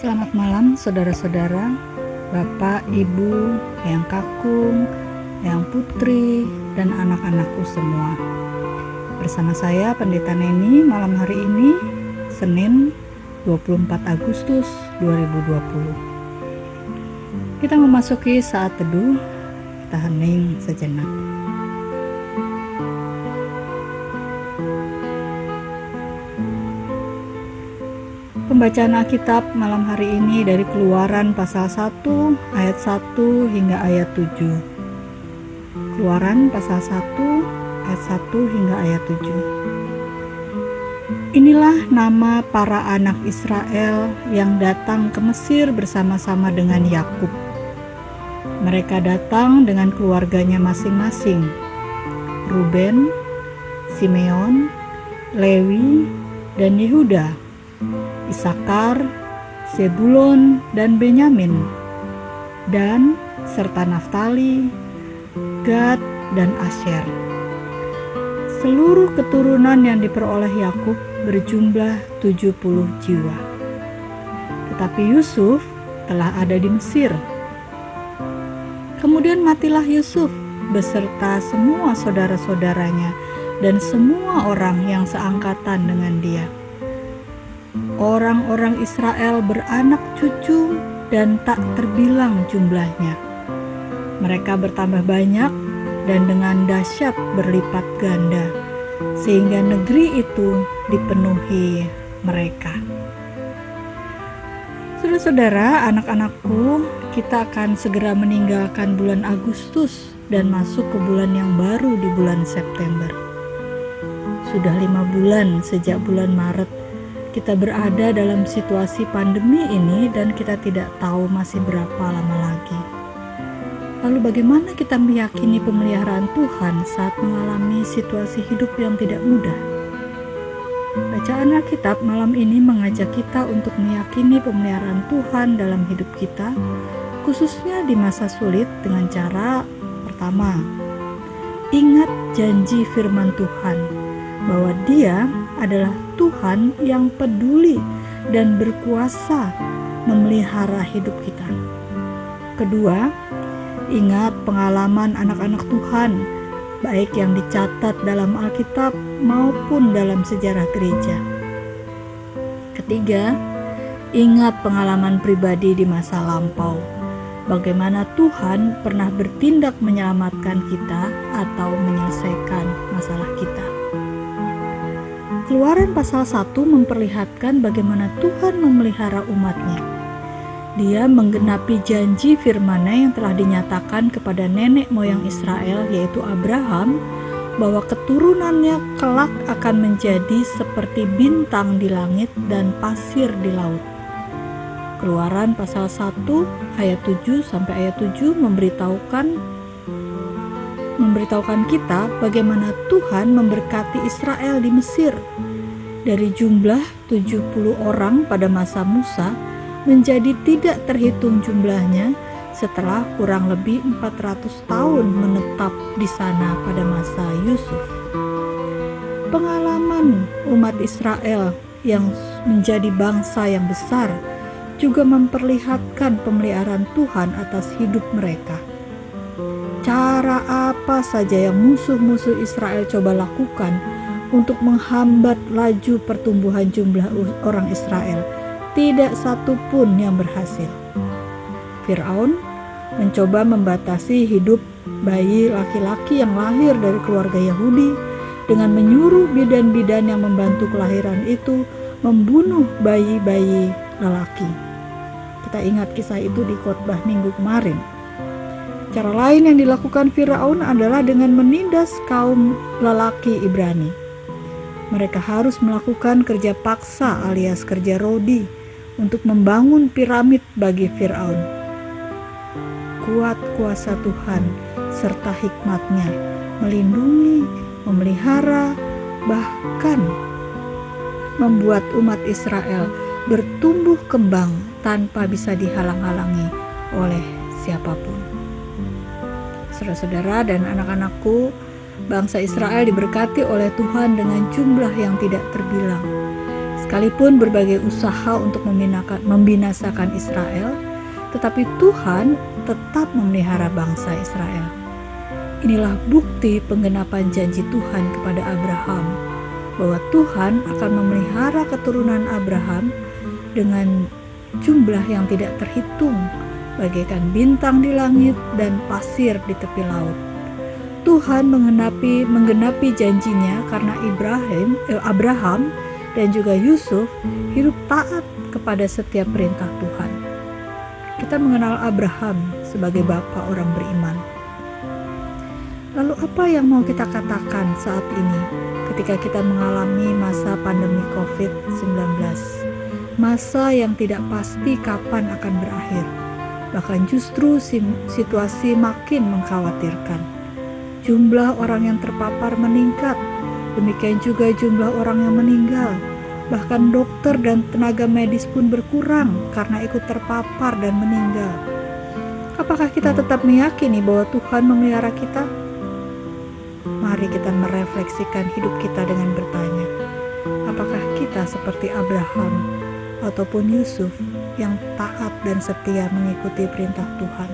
Selamat malam saudara-saudara, Bapak, Ibu, Yang Kakung, Yang Putri, dan anak-anakku semua. Bersama saya Pendeta Neni malam hari ini, Senin 24 Agustus 2020. Kita memasuki saat teduh, kita hening sejenak. Pembacaan Alkitab malam hari ini dari Keluaran pasal 1 ayat 1 hingga ayat 7. Keluaran pasal 1 ayat 1 hingga ayat 7. Inilah nama para anak Israel yang datang ke Mesir bersama-sama dengan Yakub. Mereka datang dengan keluarganya masing-masing. Ruben, Simeon, Lewi, dan Yehuda Isakar, Sebulon, dan Benyamin, dan serta Naftali, Gad, dan Asher. Seluruh keturunan yang diperoleh Yakub berjumlah 70 jiwa. Tetapi Yusuf telah ada di Mesir. Kemudian matilah Yusuf beserta semua saudara-saudaranya dan semua orang yang seangkatan dengan dia orang-orang Israel beranak cucu dan tak terbilang jumlahnya. Mereka bertambah banyak dan dengan dahsyat berlipat ganda, sehingga negeri itu dipenuhi mereka. Saudara-saudara, anak-anakku, kita akan segera meninggalkan bulan Agustus dan masuk ke bulan yang baru di bulan September. Sudah lima bulan sejak bulan Maret kita berada dalam situasi pandemi ini dan kita tidak tahu masih berapa lama lagi. Lalu bagaimana kita meyakini pemeliharaan Tuhan saat mengalami situasi hidup yang tidak mudah? Bacaan Alkitab malam ini mengajak kita untuk meyakini pemeliharaan Tuhan dalam hidup kita, khususnya di masa sulit dengan cara pertama, ingat janji firman Tuhan bahwa Dia adalah Tuhan yang peduli dan berkuasa memelihara hidup kita. Kedua, ingat pengalaman anak-anak Tuhan, baik yang dicatat dalam Alkitab maupun dalam sejarah gereja. Ketiga, ingat pengalaman pribadi di masa lampau. Bagaimana Tuhan pernah bertindak menyelamatkan kita atau menyelesaikan masalah kita. Keluaran pasal 1 memperlihatkan bagaimana Tuhan memelihara umatnya. Dia menggenapi janji firman-Nya yang telah dinyatakan kepada nenek moyang Israel yaitu Abraham bahwa keturunannya kelak akan menjadi seperti bintang di langit dan pasir di laut. Keluaran pasal 1 ayat 7 sampai ayat 7 memberitahukan memberitahukan kita bagaimana Tuhan memberkati Israel di Mesir. Dari jumlah 70 orang pada masa Musa menjadi tidak terhitung jumlahnya setelah kurang lebih 400 tahun menetap di sana pada masa Yusuf. Pengalaman umat Israel yang menjadi bangsa yang besar juga memperlihatkan pemeliharaan Tuhan atas hidup mereka cara apa saja yang musuh-musuh Israel coba lakukan untuk menghambat laju pertumbuhan jumlah orang Israel, tidak satu pun yang berhasil. Firaun mencoba membatasi hidup bayi laki-laki yang lahir dari keluarga Yahudi dengan menyuruh bidan-bidan yang membantu kelahiran itu membunuh bayi-bayi lelaki. Kita ingat kisah itu di khotbah minggu kemarin. Cara lain yang dilakukan Firaun adalah dengan menindas kaum lelaki Ibrani. Mereka harus melakukan kerja paksa alias kerja rodi untuk membangun piramid bagi Firaun. Kuat kuasa Tuhan serta hikmatnya melindungi, memelihara, bahkan membuat umat Israel bertumbuh kembang tanpa bisa dihalang-halangi oleh siapa pun saudara-saudara dan anak-anakku, bangsa Israel diberkati oleh Tuhan dengan jumlah yang tidak terbilang. Sekalipun berbagai usaha untuk membinasakan Israel, tetapi Tuhan tetap memelihara bangsa Israel. Inilah bukti penggenapan janji Tuhan kepada Abraham bahwa Tuhan akan memelihara keturunan Abraham dengan jumlah yang tidak terhitung, bagaikan bintang di langit dan pasir di tepi laut. Tuhan menggenapi menggenapi janjinya karena Ibrahim, eh, Abraham dan juga Yusuf hidup taat kepada setiap perintah Tuhan. Kita mengenal Abraham sebagai bapak orang beriman. Lalu apa yang mau kita katakan saat ini ketika kita mengalami masa pandemi COVID-19? Masa yang tidak pasti kapan akan berakhir. Bahkan justru situasi makin mengkhawatirkan jumlah orang yang terpapar meningkat. Demikian juga jumlah orang yang meninggal. Bahkan dokter dan tenaga medis pun berkurang karena ikut terpapar dan meninggal. Apakah kita tetap meyakini bahwa Tuhan memelihara kita? Mari kita merefleksikan hidup kita dengan bertanya, apakah kita seperti Abraham ataupun Yusuf yang taat dan setia mengikuti perintah Tuhan?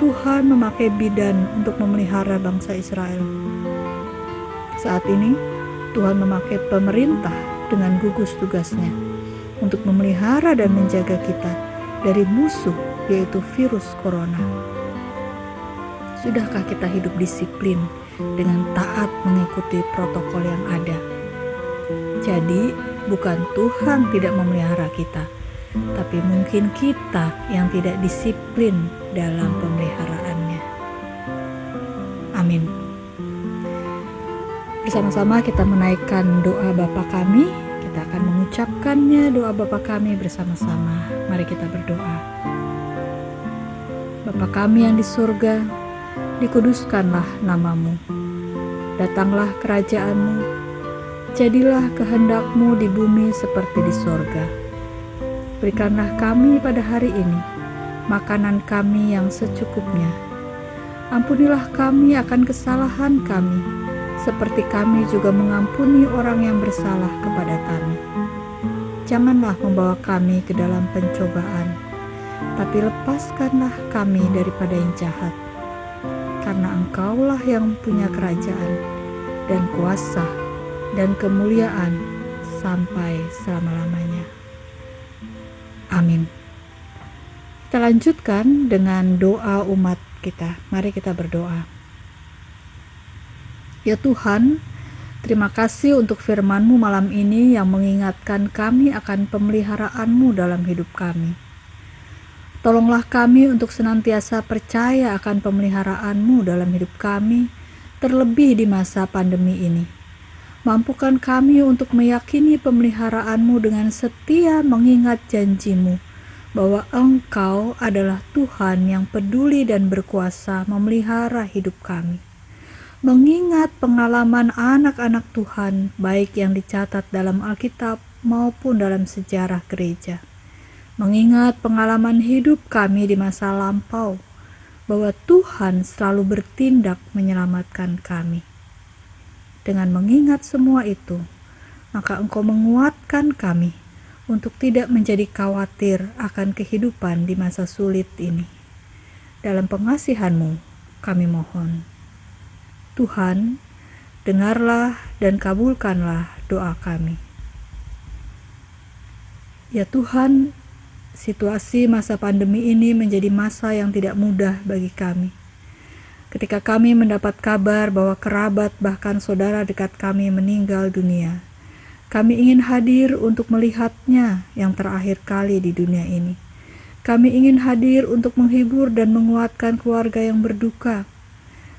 Tuhan memakai bidan untuk memelihara bangsa Israel. Saat ini, Tuhan memakai pemerintah dengan gugus tugasnya untuk memelihara dan menjaga kita dari musuh, yaitu virus corona. Sudahkah kita hidup disiplin dengan taat mengikuti protokol yang ada? Jadi, bukan Tuhan tidak memelihara kita, tapi mungkin kita yang tidak disiplin dalam pemeliharaannya. Amin. Bersama-sama kita menaikkan doa Bapa kami, kita akan mengucapkannya doa Bapa kami bersama-sama. Mari kita berdoa. Bapa kami yang di surga, dikuduskanlah namamu. Datanglah kerajaanmu, jadilah kehendakmu di bumi seperti di sorga. Berikanlah kami pada hari ini makanan kami yang secukupnya. Ampunilah kami akan kesalahan kami, seperti kami juga mengampuni orang yang bersalah kepada kami. Janganlah membawa kami ke dalam pencobaan, tapi lepaskanlah kami daripada yang jahat. Karena Engkaulah yang punya kerajaan dan kuasa dan kemuliaan sampai selama-lamanya. Amin. Kita lanjutkan dengan doa umat kita. Mari kita berdoa. Ya Tuhan, terima kasih untuk firman-Mu malam ini yang mengingatkan kami akan pemeliharaan-Mu dalam hidup kami. Tolonglah kami untuk senantiasa percaya akan pemeliharaan-Mu dalam hidup kami, terlebih di masa pandemi ini. Mampukan kami untuk meyakini pemeliharaan-Mu dengan setia mengingat janji-Mu bahwa Engkau adalah Tuhan yang peduli dan berkuasa memelihara hidup kami. Mengingat pengalaman anak-anak Tuhan, baik yang dicatat dalam Alkitab maupun dalam sejarah gereja, mengingat pengalaman hidup kami di masa lampau, bahwa Tuhan selalu bertindak menyelamatkan kami. Dengan mengingat semua itu, maka Engkau menguatkan kami untuk tidak menjadi khawatir akan kehidupan di masa sulit ini. Dalam pengasihanmu, kami mohon. Tuhan, dengarlah dan kabulkanlah doa kami. Ya Tuhan, situasi masa pandemi ini menjadi masa yang tidak mudah bagi kami. Ketika kami mendapat kabar bahwa kerabat bahkan saudara dekat kami meninggal dunia, kami ingin hadir untuk melihatnya yang terakhir kali di dunia ini. Kami ingin hadir untuk menghibur dan menguatkan keluarga yang berduka.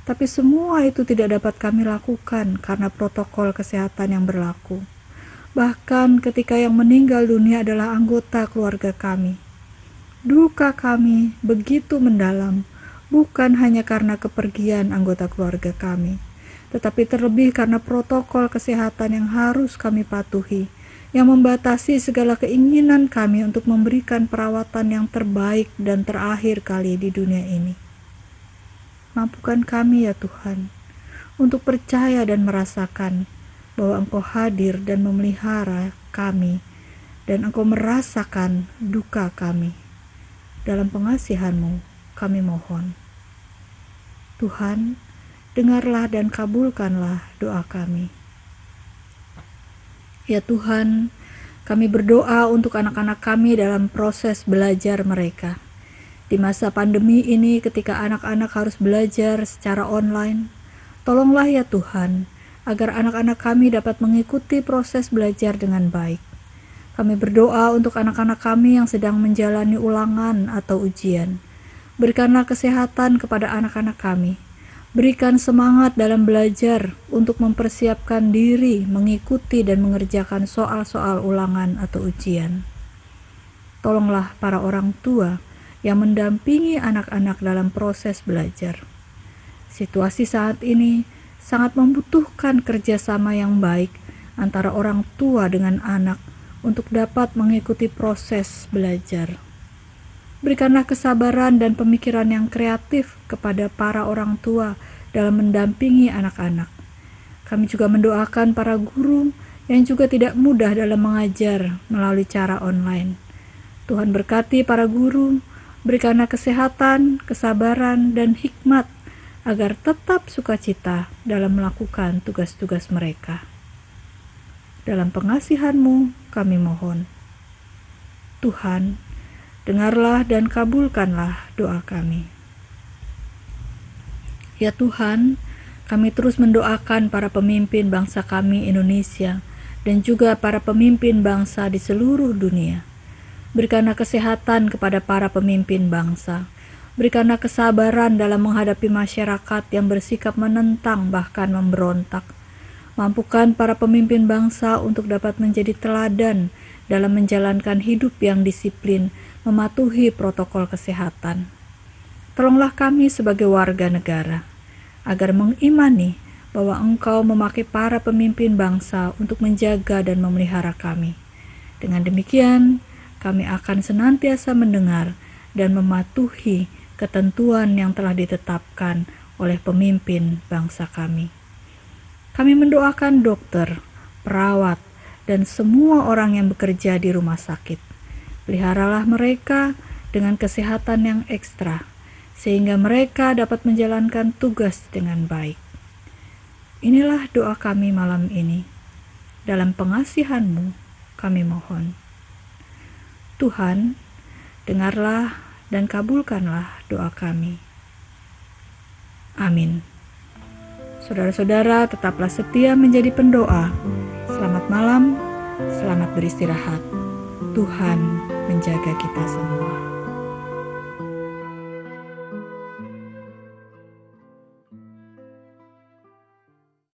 Tapi semua itu tidak dapat kami lakukan karena protokol kesehatan yang berlaku. Bahkan ketika yang meninggal dunia adalah anggota keluarga kami. Duka kami begitu mendalam, bukan hanya karena kepergian anggota keluarga kami tetapi terlebih karena protokol kesehatan yang harus kami patuhi, yang membatasi segala keinginan kami untuk memberikan perawatan yang terbaik dan terakhir kali di dunia ini. Mampukan kami ya Tuhan, untuk percaya dan merasakan bahwa Engkau hadir dan memelihara kami dan Engkau merasakan duka kami. Dalam pengasihanmu kami mohon. Tuhan, dengarlah dan kabulkanlah doa kami. Ya Tuhan, kami berdoa untuk anak-anak kami dalam proses belajar mereka. Di masa pandemi ini ketika anak-anak harus belajar secara online, tolonglah ya Tuhan, agar anak-anak kami dapat mengikuti proses belajar dengan baik. Kami berdoa untuk anak-anak kami yang sedang menjalani ulangan atau ujian. Berikanlah kesehatan kepada anak-anak kami. Berikan semangat dalam belajar untuk mempersiapkan diri mengikuti dan mengerjakan soal-soal ulangan atau ujian. Tolonglah para orang tua yang mendampingi anak-anak dalam proses belajar. Situasi saat ini sangat membutuhkan kerjasama yang baik antara orang tua dengan anak untuk dapat mengikuti proses belajar. Berikanlah kesabaran dan pemikiran yang kreatif kepada para orang tua dalam mendampingi anak-anak. Kami juga mendoakan para guru yang juga tidak mudah dalam mengajar melalui cara online. Tuhan berkati para guru, berikanlah kesehatan, kesabaran, dan hikmat agar tetap sukacita dalam melakukan tugas-tugas mereka. Dalam pengasihanmu kami mohon. Tuhan, dengarlah dan kabulkanlah doa kami. Ya Tuhan, kami terus mendoakan para pemimpin bangsa kami Indonesia dan juga para pemimpin bangsa di seluruh dunia. Berikanlah kesehatan kepada para pemimpin bangsa, Berikanlah kesabaran dalam menghadapi masyarakat yang bersikap menentang bahkan memberontak. Mampukan para pemimpin bangsa untuk dapat menjadi teladan dalam menjalankan hidup yang disiplin, mematuhi protokol kesehatan. Tolonglah kami sebagai warga negara agar mengimani bahwa Engkau memakai para pemimpin bangsa untuk menjaga dan memelihara kami. Dengan demikian, kami akan senantiasa mendengar dan mematuhi ketentuan yang telah ditetapkan oleh pemimpin bangsa kami. Kami mendoakan dokter, perawat, dan semua orang yang bekerja di rumah sakit. Peliharalah mereka dengan kesehatan yang ekstra, sehingga mereka dapat menjalankan tugas dengan baik. Inilah doa kami malam ini. Dalam pengasihanmu kami mohon. Tuhan, dengarlah dan kabulkanlah doa kami. Amin. Saudara-saudara, tetaplah setia menjadi pendoa. Selamat malam, selamat beristirahat. Tuhan menjaga kita semua.